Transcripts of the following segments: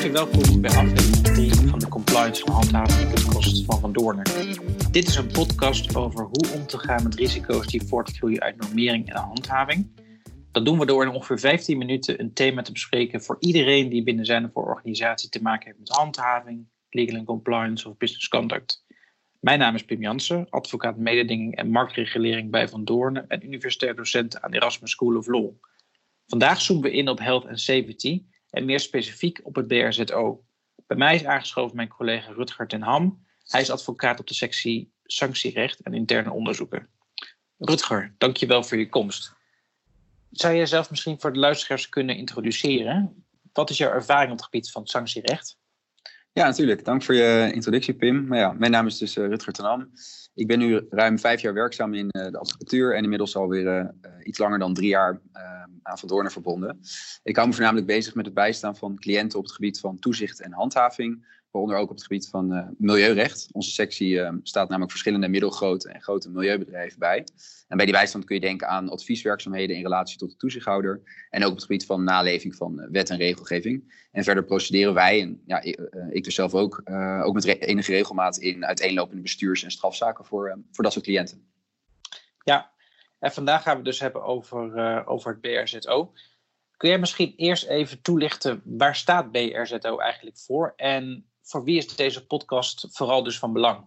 Welkom bij aflevering 3 van de Compliance en Handhaving podcast van Van Doornen. Dit is een podcast over hoe om te gaan met risico's die voortvloeien uit normering en handhaving. Dat doen we door in ongeveer 15 minuten een thema te bespreken voor iedereen die binnen zijn of voor organisatie te maken heeft met handhaving, legal and compliance of business conduct. Mijn naam is Pim Jansen, advocaat mededinging en marktregulering bij Van Doornen en universitair docent aan Erasmus School of Law. Vandaag zoomen we in op health and safety en meer specifiek op het BRZO. Bij mij is aangeschoven mijn collega Rutger ten Ham. Hij is advocaat op de sectie sanctierecht en interne onderzoeken. Rutger, dankjewel voor je komst. Zou jij zelf misschien voor de luisteraars kunnen introduceren? Wat is jouw ervaring op het gebied van sanctierecht? Ja, natuurlijk. Dank voor je introductie, Pim. Maar ja, mijn naam is dus uh, Rutger ten Ham. Ik ben nu ruim vijf jaar werkzaam in uh, de advocatuur en inmiddels alweer uh, iets langer dan drie jaar aan Van Doornen verbonden. Ik hou me voornamelijk bezig met het bijstaan van cliënten op het gebied van toezicht en handhaving, waaronder ook op het gebied van uh, milieurecht. Onze sectie uh, staat namelijk verschillende middelgrote en grote milieubedrijven bij. En bij die bijstand kun je denken aan advieswerkzaamheden in relatie tot de toezichthouder en ook op het gebied van naleving van uh, wet en regelgeving. En verder procederen wij, en ja, ik, dus zelf ook, ook met enige regelmaat in uiteenlopende bestuurs- en strafzaken voor, voor dat soort cliënten. Ja, en vandaag gaan we het dus hebben over, over het BRZO. Kun jij misschien eerst even toelichten waar staat BRZO eigenlijk voor en voor wie is deze podcast vooral dus van belang?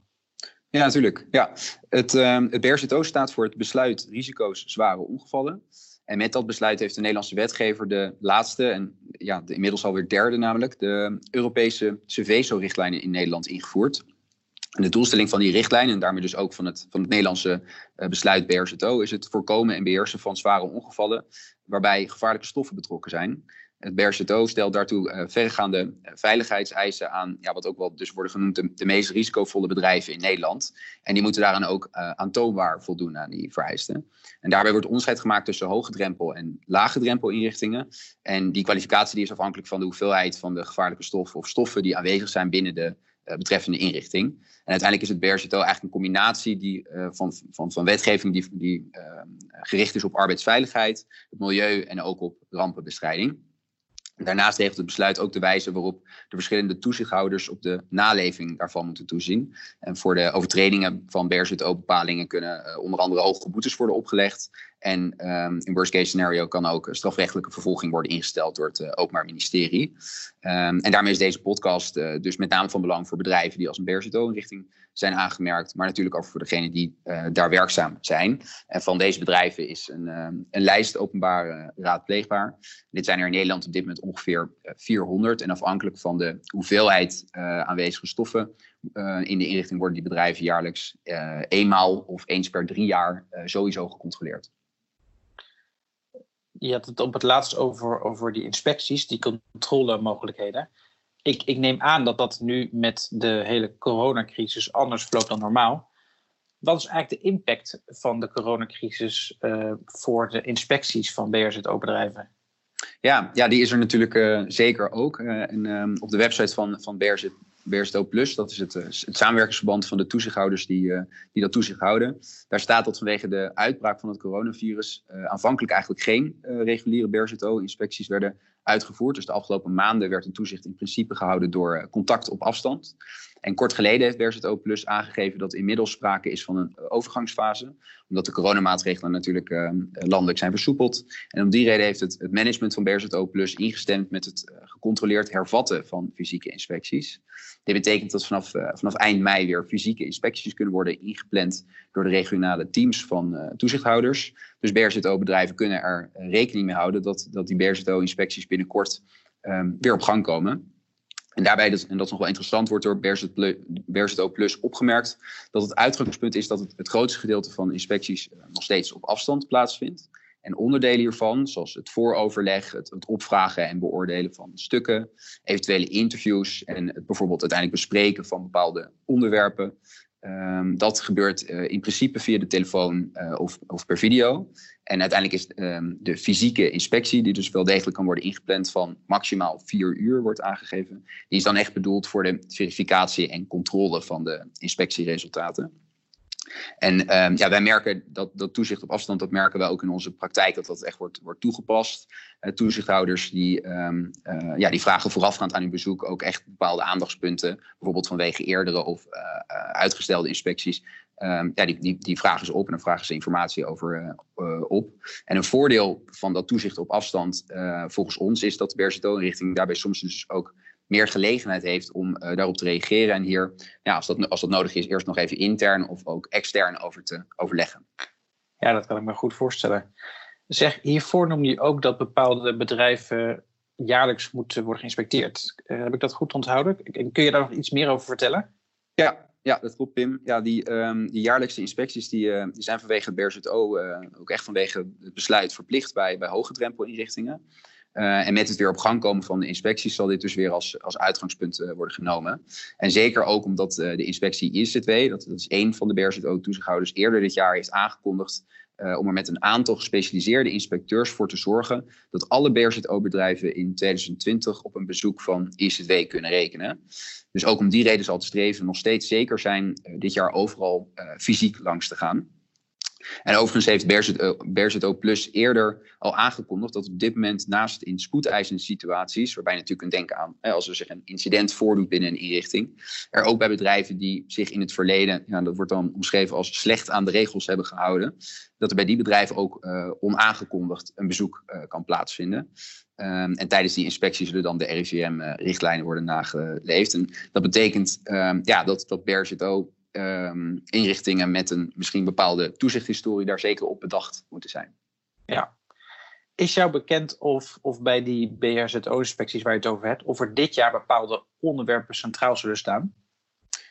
Ja, natuurlijk. Ja. Het, uh, het staat voor het besluit risico's zware ongevallen. En met dat besluit heeft de Nederlandse wetgever de laatste, en ja, de inmiddels alweer derde namelijk, de Europese CVSO-richtlijnen in Nederland ingevoerd. En de doelstelling van die richtlijn, en daarmee dus ook van het, van het Nederlandse uh, besluit BRZO, is het voorkomen en beheersen van zware ongevallen waarbij gevaarlijke stoffen betrokken zijn. Het BRZO stelt daartoe uh, verregaande veiligheidseisen aan, ja, wat ook wel dus worden genoemd de, meest risicovolle bedrijven in Nederland. En die moeten daaraan ook uh, aantoonbaar voldoen aan die vereisten. En daarbij wordt onderscheid gemaakt tussen hoge drempel en lage drempel inrichtingen. En die kwalificatie die is afhankelijk van de hoeveelheid van de gevaarlijke stoffen of stoffen die aanwezig zijn binnen de betreffende inrichting. En uiteindelijk is het BRZO eigenlijk een combinatie die, van, van, van wetgeving die, die gericht is op arbeidsveiligheid, het milieu en ook op rampenbestrijding. Daarnaast regelt het besluit ook de wijze waarop de verschillende toezichthouders op de naleving daarvan moeten toezien. En voor de overtredingen van BRZO-bepalingen kunnen uh, onder andere hoge boetes worden opgelegd. En um, in worst case scenario kan ook strafrechtelijke vervolging worden ingesteld door het uh, Openbaar Ministerie. Um, en daarmee is deze podcast uh, dus met name van belang voor bedrijven die als een BRZO-inrichting zijn aangemerkt, maar natuurlijk ook voor degenen die uh, daar werkzaam zijn. En van deze bedrijven is een, um, een lijst openbaar raadpleegbaar. Dit zijn er in Nederland op dit moment ongeveer 400. En afhankelijk van de hoeveelheid aanwezige stoffen in de inrichting worden die bedrijven jaarlijks eenmaal of eens per drie jaar sowieso gecontroleerd je had het op het laatst over, over die inspecties, die controlemogelijkheden. Ik, ik neem aan dat dat nu met de hele coronacrisis anders verloopt dan normaal. Wat is eigenlijk de impact van de coronacrisis uh, voor de inspecties van BRZO-bedrijven? Ja, ja, die is er natuurlijk uh, zeker ook. Uh, en, um, op de website van, van Plus, dat is het, eh, het samenwerkingsverband van de toezichthouders die, die dat toezicht houden. Daar staat dat vanwege de uitbraak van het coronavirus aanvankelijk eigenlijk geen reguliere BRZO-inspecties werden uitgevoerd. Dus de afgelopen maanden werd een toezicht in principe gehouden door contact op afstand. En kort geleden heeft BRZO Plus aangegeven dat inmiddels sprake is van een overgangsfase. Omdat de coronamaatregelen natuurlijk uh, landelijk zijn versoepeld. En om die reden heeft het, management van BRZO Plus ingestemd met het gecontroleerd hervatten van fysieke inspecties. Dit betekent dat vanaf, vanaf eind mei weer fysieke inspecties kunnen worden ingepland door de regionale teams van toezichthouders. Dus BRZO-bedrijven kunnen er rekening mee houden dat, dat die BRZO-inspecties binnenkort um, weer op gang komen. En daarbij, en dat is nog wel interessant, wordt door BRZO Plus opgemerkt dat het uitgangspunt is dat het, het grootste gedeelte van inspecties uh, nog steeds op afstand plaatsvindt. En onderdelen hiervan, zoals het vooroverleg, het, het, opvragen en beoordelen van stukken, eventuele interviews en het bijvoorbeeld uiteindelijk bespreken van bepaalde onderwerpen, Um, dat gebeurt uh, in principe via de telefoon uh, of, of, per video. En uiteindelijk is um, de fysieke inspectie, die dus wel degelijk kan worden ingepland van maximaal vier uur, wordt aangegeven. Die is dan echt bedoeld voor de verificatie en controle van de inspectieresultaten. En ehm, ja, wij merken dat, dat toezicht op afstand, dat merken wij ook in onze praktijk, dat dat echt wordt, wordt toegepast. Uh, toezichthouders die, um, uh, ja, die vragen voorafgaand aan hun bezoek ook echt bepaalde aandachtspunten, bijvoorbeeld vanwege eerdere of uh, uitgestelde inspecties. Um, ja, die, die, die vragen ze op en dan vragen ze informatie over op. En een voordeel van dat toezicht op afstand volgens ons is dat de BRZO-inrichting daarbij soms dus ook meer gelegenheid heeft om uh, daarop te reageren. En hier, ja, als, dat, als dat nodig is, eerst nog even intern of ook extern over te overleggen. Ja, dat kan ik me goed voorstellen. Zeg, hiervoor noem je ook dat bepaalde bedrijven jaarlijks moeten worden geïnspecteerd. Uh, heb ik dat goed onthouden? Kun je daar nog iets meer over vertellen? Ja, ja, dat klopt, Pim. Ja, die, um, die jaarlijkse inspecties die, uh, die zijn vanwege het BRZO, uh, ook echt vanwege het besluit verplicht bij, bij hoge drempelinrichtingen. Uh, en met het weer op gang komen van de inspecties zal dit dus weer als, als uitgangspunt uh, worden genomen. En zeker ook omdat uh, de inspectie IZW, dat, dat is één van de BRZO-toezichthouders, eerder dit jaar heeft aangekondigd om er met een aantal gespecialiseerde inspecteurs voor te zorgen dat alle BRZO-bedrijven in 2020 op een bezoek van IZW kunnen rekenen. Dus ook om die reden zal het streven nog steeds zeker zijn dit jaar overal fysiek langs te gaan. En overigens heeft BRZO Plus eerder al aangekondigd dat op dit moment naast in spoedeisende situaties, waarbij je natuurlijk kunt denken aan als er zich een incident voordoet binnen een inrichting, er ook bij bedrijven die zich in het verleden, ja, dat wordt dan omschreven als slecht aan de regels hebben gehouden, dat er bij die bedrijven ook uh, onaangekondigd een bezoek uh, kan plaatsvinden. Um, en tijdens die inspectie zullen dan de RIVM-richtlijnen uh, worden nageleefd. En dat betekent um, ja, dat, dat BRZO um, inrichtingen met een misschien bepaalde toezichthistorie daar zeker op bedacht moeten zijn. Ja. Is jou bekend of, of bij die BRZO-inspecties waar je het over hebt, of er dit jaar bepaalde onderwerpen centraal zullen staan?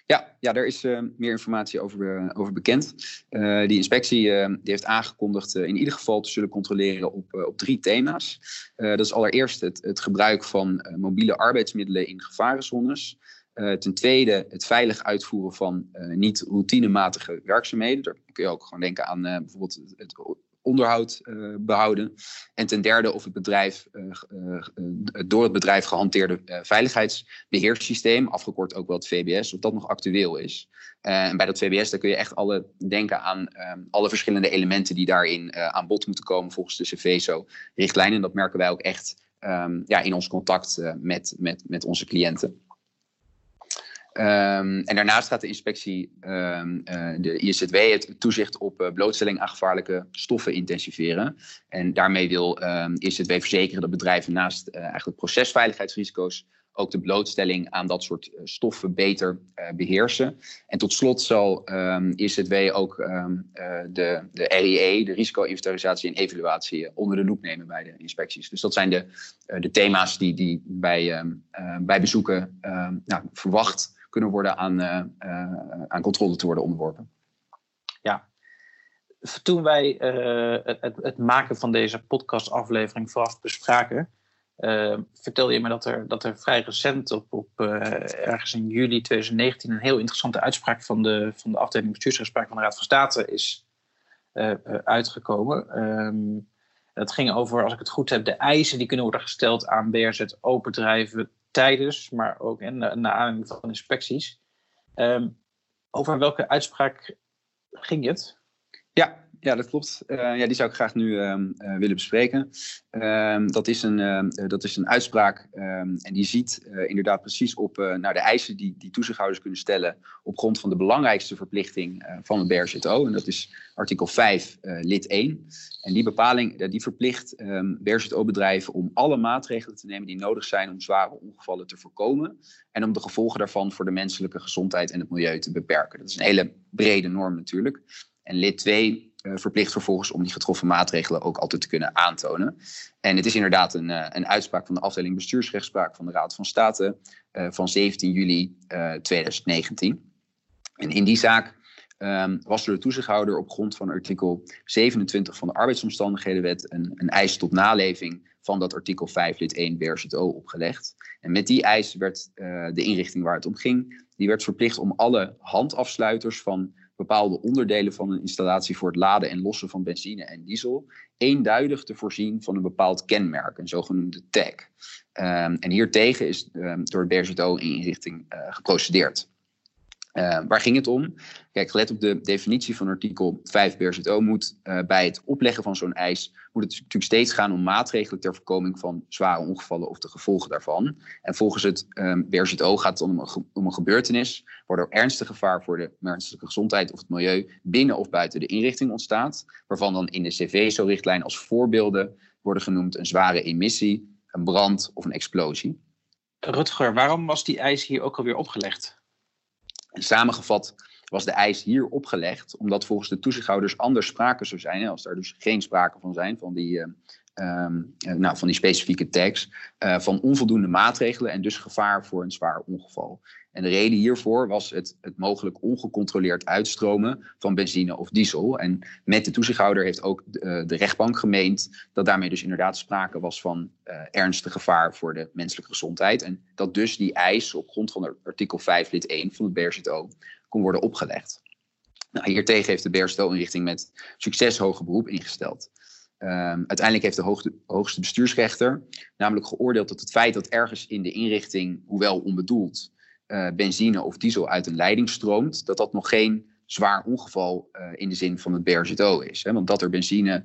Ja, ja daar is uh, meer informatie over, uh, over bekend. Uh, die inspectie die heeft aangekondigd in ieder geval te zullen controleren op, op drie thema's. dat is allereerst het, het gebruik van mobiele arbeidsmiddelen in gevarenzones. Uh, ten tweede het veilig uitvoeren van uh, niet routinematige werkzaamheden. Daar kun je ook gewoon denken aan uh, bijvoorbeeld het onderhoud behouden. En ten derde of het bedrijf, door het bedrijf gehanteerde veiligheidsbeheerssysteem, afgekort ook wel het VBS, of dat nog actueel is. en bij dat VBS daar kun je echt alle denken aan alle verschillende elementen die daarin aan bod moeten komen volgens de CVSO-richtlijnen. En dat merken wij ook echt um, ja, in ons contact met, met, met onze cliënten. Um, en daarnaast gaat de inspectie, um, uh, de ISZW, het toezicht op uh, blootstelling aan gevaarlijke stoffen intensiveren. En daarmee wil um, ISZW verzekeren dat bedrijven naast uh, eigenlijk procesveiligheidsrisico's ook de blootstelling aan dat soort stoffen beter beheersen. En tot slot zal ISZW ook de, de RIE, de risico-inventarisatie en evaluatie, onder de loep nemen bij de inspecties. Dus dat zijn de, de thema's die, die bij, bij bezoeken nou, verwacht kunnen worden aan, uh, uh, aan controle te worden onderworpen. Ja. Toen wij uh, het, het, maken van deze podcastaflevering vooraf bespraken, vertelde je me dat er, dat er vrij recent op, op ergens in juli 2019 een heel interessante uitspraak van de, van de afdeling bestuursrechtspraak van de Raad van State is uitgekomen. Um, dat ging over, als ik het goed heb, de eisen die kunnen worden gesteld aan BRZ-bedrijven tijdens, maar ook in, na, na aanleiding van inspecties. Um, over welke uitspraak ging het? Ja, ja, dat klopt. Uh, ja, die zou ik graag nu uh, uh, willen bespreken. Ehm, dat, is een, ehm, dat is een uitspraak en die ziet eh, inderdaad precies op naar de eisen die, die toezichthouders kunnen stellen op grond van de belangrijkste verplichting van het BRZO. En dat is artikel 5, lid 1. En die bepaling die verplicht um, BRZO-bedrijven om alle maatregelen te nemen die nodig zijn om zware ongevallen te voorkomen. En om de gevolgen daarvan voor de menselijke gezondheid en het milieu te beperken. Dat is een hele brede norm natuurlijk. En lid 2 uh, verplicht vervolgens om die getroffen maatregelen ook altijd te kunnen aantonen. En het is inderdaad een, uh, een uitspraak van de afdeling bestuursrechtspraak van de Raad van State uh, van 17 juli 2019. En in die zaak um, was de toezichthouder op grond van artikel 27 van de arbeidsomstandighedenwet een, een eis tot naleving van dat artikel 5 lid 1 BRZO opgelegd. En met die eis werd de inrichting waar het om ging, die werd verplicht om alle handafsluiters van bepaalde onderdelen van een installatie voor het laden en lossen van benzine en diesel eenduidig te voorzien van een bepaald kenmerk, een zogenoemde tag. Um, en hiertegen is um, door de BRZO in inrichting uh, geprocedeerd. Uh, waar ging het om? Kijk, gelet op de definitie van artikel 5 BRZO moet uh, bij het opleggen van zo'n eis moet het natuurlijk steeds gaan om maatregelen ter voorkoming van zware ongevallen of de gevolgen daarvan. En volgens het um, BRZO gaat het om een, om een gebeurtenis waardoor ernstig gevaar voor de menselijke gezondheid of het milieu binnen of buiten de inrichting ontstaat, waarvan dan in de CVSO-richtlijn als voorbeelden worden genoemd een zware emissie, een brand of een explosie. Rutger, waarom was die eis hier ook alweer opgelegd? En samengevat was de eis hier opgelegd, omdat volgens de toezichthouders anders sprake zou zijn, als er dus geen sprake van zijn, van die, uh, um, nou, van die specifieke tags, uh, van onvoldoende maatregelen en dus gevaar voor een zwaar ongeval. En de reden hiervoor was het, het mogelijk ongecontroleerd uitstromen van benzine of diesel. En met de toezichthouder heeft ook de, de rechtbank gemeend dat daarmee dus inderdaad sprake was van uh, ernstig gevaar voor de menselijke gezondheid. En dat dus die eis op grond van artikel 5 lid 1 van het BRZO kon worden opgelegd. Nou, hiertegen heeft de BRZO-inrichting met succes hoger beroep ingesteld. Um, uiteindelijk heeft de hoogste, bestuursrechter namelijk geoordeeld dat het feit dat ergens in de inrichting, hoewel onbedoeld, uh, benzine of diesel uit een leiding stroomt, dat dat nog geen zwaar ongeval uh, in de zin van het BRZO is. Hè? Want dat er benzine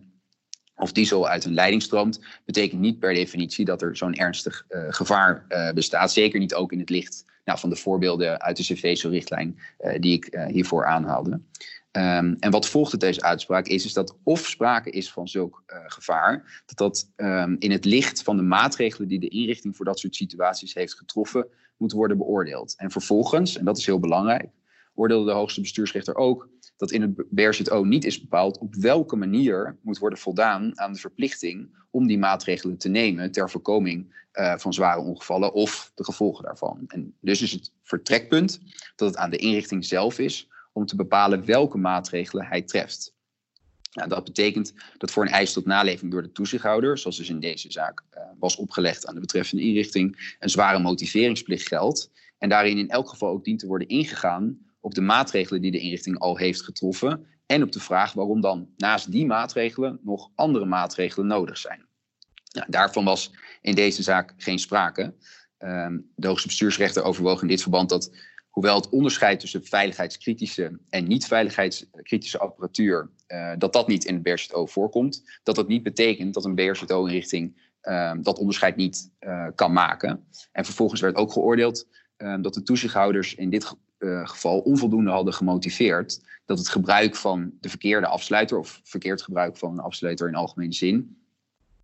of diesel uit een leiding stroomt, betekent niet per definitie dat er zo'n ernstig uh, gevaar bestaat. Zeker niet ook in het licht nou, van de voorbeelden uit de CVSO-richtlijn die ik hiervoor aanhaalde. Um, en wat volgt uit deze uitspraak is, is dat of sprake is van zulk gevaar, dat dat um, in het licht van de maatregelen die de inrichting voor dat soort situaties heeft getroffen, moet worden beoordeeld. En vervolgens, en dat is heel belangrijk, oordeelde de hoogste bestuursrechter ook dat in het BRZO niet is bepaald op welke manier moet worden voldaan aan de verplichting om die maatregelen te nemen ter voorkoming uh, van zware ongevallen of de gevolgen daarvan. En dus is het vertrekpunt dat het aan de inrichting zelf is om te bepalen welke maatregelen hij treft. Nou, dat betekent dat voor een eis tot naleving door de toezichthouder, zoals dus in deze zaak uh, was opgelegd aan de betreffende inrichting, een zware motiveringsplicht geldt. En daarin in elk geval ook dient te worden ingegaan op de maatregelen die de inrichting al heeft getroffen en op de vraag waarom dan naast die maatregelen nog andere maatregelen nodig zijn. Daarvan was in deze zaak geen sprake. Um, de hoogste bestuursrechter overwoog in dit verband dat hoewel het onderscheid tussen veiligheidskritische en niet-veiligheidskritische apparatuur, uh, dat dat niet in het BRZO voorkomt, dat dat niet betekent dat een BRZO-inrichting uh, dat onderscheid niet uh, kan maken. En vervolgens werd ook geoordeeld ehm, dat de toezichthouders in dit eh, geval onvoldoende hadden gemotiveerd dat het gebruik van de verkeerde afsluiter of verkeerd gebruik van een afsluiter in algemene zin,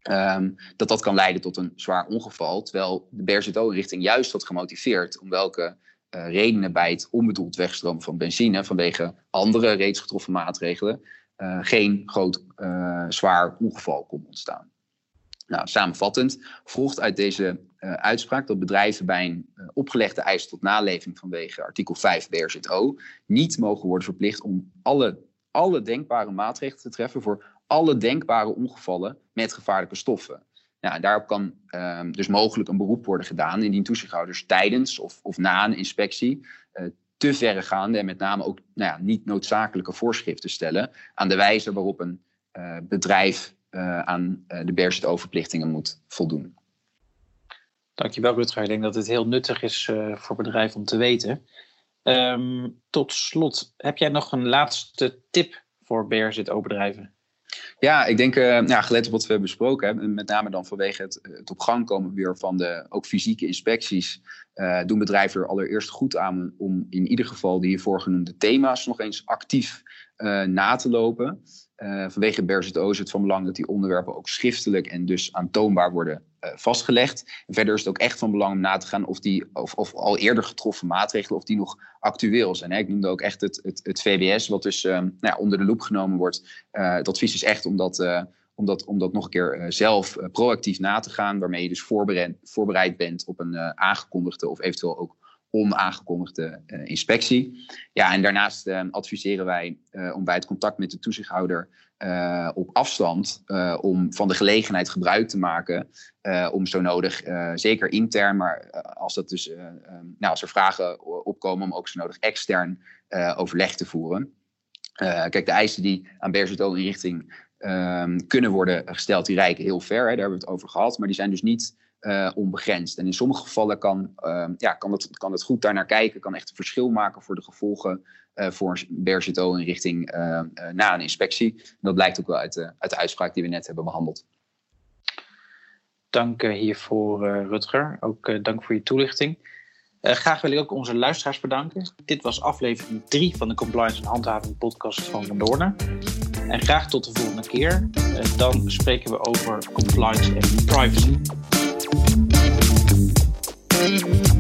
um, dat dat kan leiden tot een zwaar ongeval, terwijl de BRZO-inrichting juist had gemotiveerd om welke uh, redenen bij het onbedoeld wegstromen van benzine vanwege andere reeds getroffen maatregelen uh, geen groot zwaar ongeval kon ontstaan. Nou, samenvattend volgt uit deze uitspraak dat bedrijven bij een opgelegde eis tot naleving vanwege artikel 5 BRZO niet mogen worden verplicht om alle, alle denkbare maatregelen te treffen voor alle denkbare ongevallen met gevaarlijke stoffen. Nou, daarop kan um, dus mogelijk een beroep worden gedaan indien toezichthouders tijdens of, of na een inspectie uh, te verregaande en met name ook nou ja, niet noodzakelijke voorschriften stellen aan de wijze waarop een bedrijf uh, aan de BRZO-verplichtingen moet voldoen. Dankjewel Rutger. Ik denk dat het heel nuttig is voor bedrijven om te weten. Um, tot slot, heb jij nog een laatste tip voor BRZO-bedrijven? Ja, ik denk, uh, ja, gelet op wat we hebben besproken, met name dan vanwege het, het op gang komen weer van de ook fysieke inspecties, uh, doen bedrijven er allereerst goed aan om in ieder geval de hiervoor genoemde thema's nog eens actief uh, na te lopen. Vanwege BRZO is het van belang dat die onderwerpen ook schriftelijk en dus aantoonbaar worden vastgelegd. En verder is het ook echt van belang om na te gaan of, die, of, of al eerder getroffen maatregelen, of die nog actueel zijn. Ik noemde ook echt het, het, het VWS, wat dus um, nou ja, onder de loep genomen wordt. Uh, het advies is echt om dat, om dat, om dat nog een keer zelf proactief na te gaan, waarmee je dus voorbereid bent op een aangekondigde of eventueel ook onaangekondigde inspectie. Ja, en daarnaast adviseren wij om bij het contact met de toezichthouder uh, op afstand uh, om van de gelegenheid gebruik te maken uh, om zo nodig, zeker intern, maar als, dat dus, um, nou, als er vragen opkomen, om ook zo nodig extern overleg te voeren. kijk, de eisen die aan BRZO-inrichting um, kunnen worden gesteld, die reiken heel ver, hè, daar hebben we het over gehad, maar die zijn dus niet onbegrensd. En in sommige gevallen kan, ja, kan, het, kan het goed daar naar kijken, kan echt een verschil maken voor de gevolgen voor een BRZO in richting na een inspectie. dat blijkt ook wel uit de, uit de uitspraak die we net hebben behandeld. Dank hiervoor, Rutger. Ook dank voor je toelichting. Uh, graag wil ik ook onze luisteraars bedanken. Dit was aflevering 3 van de Compliance en Handhaving podcast van Van Doornen. En graag tot de volgende keer. Uh, dan spreken we over compliance en privacy. Música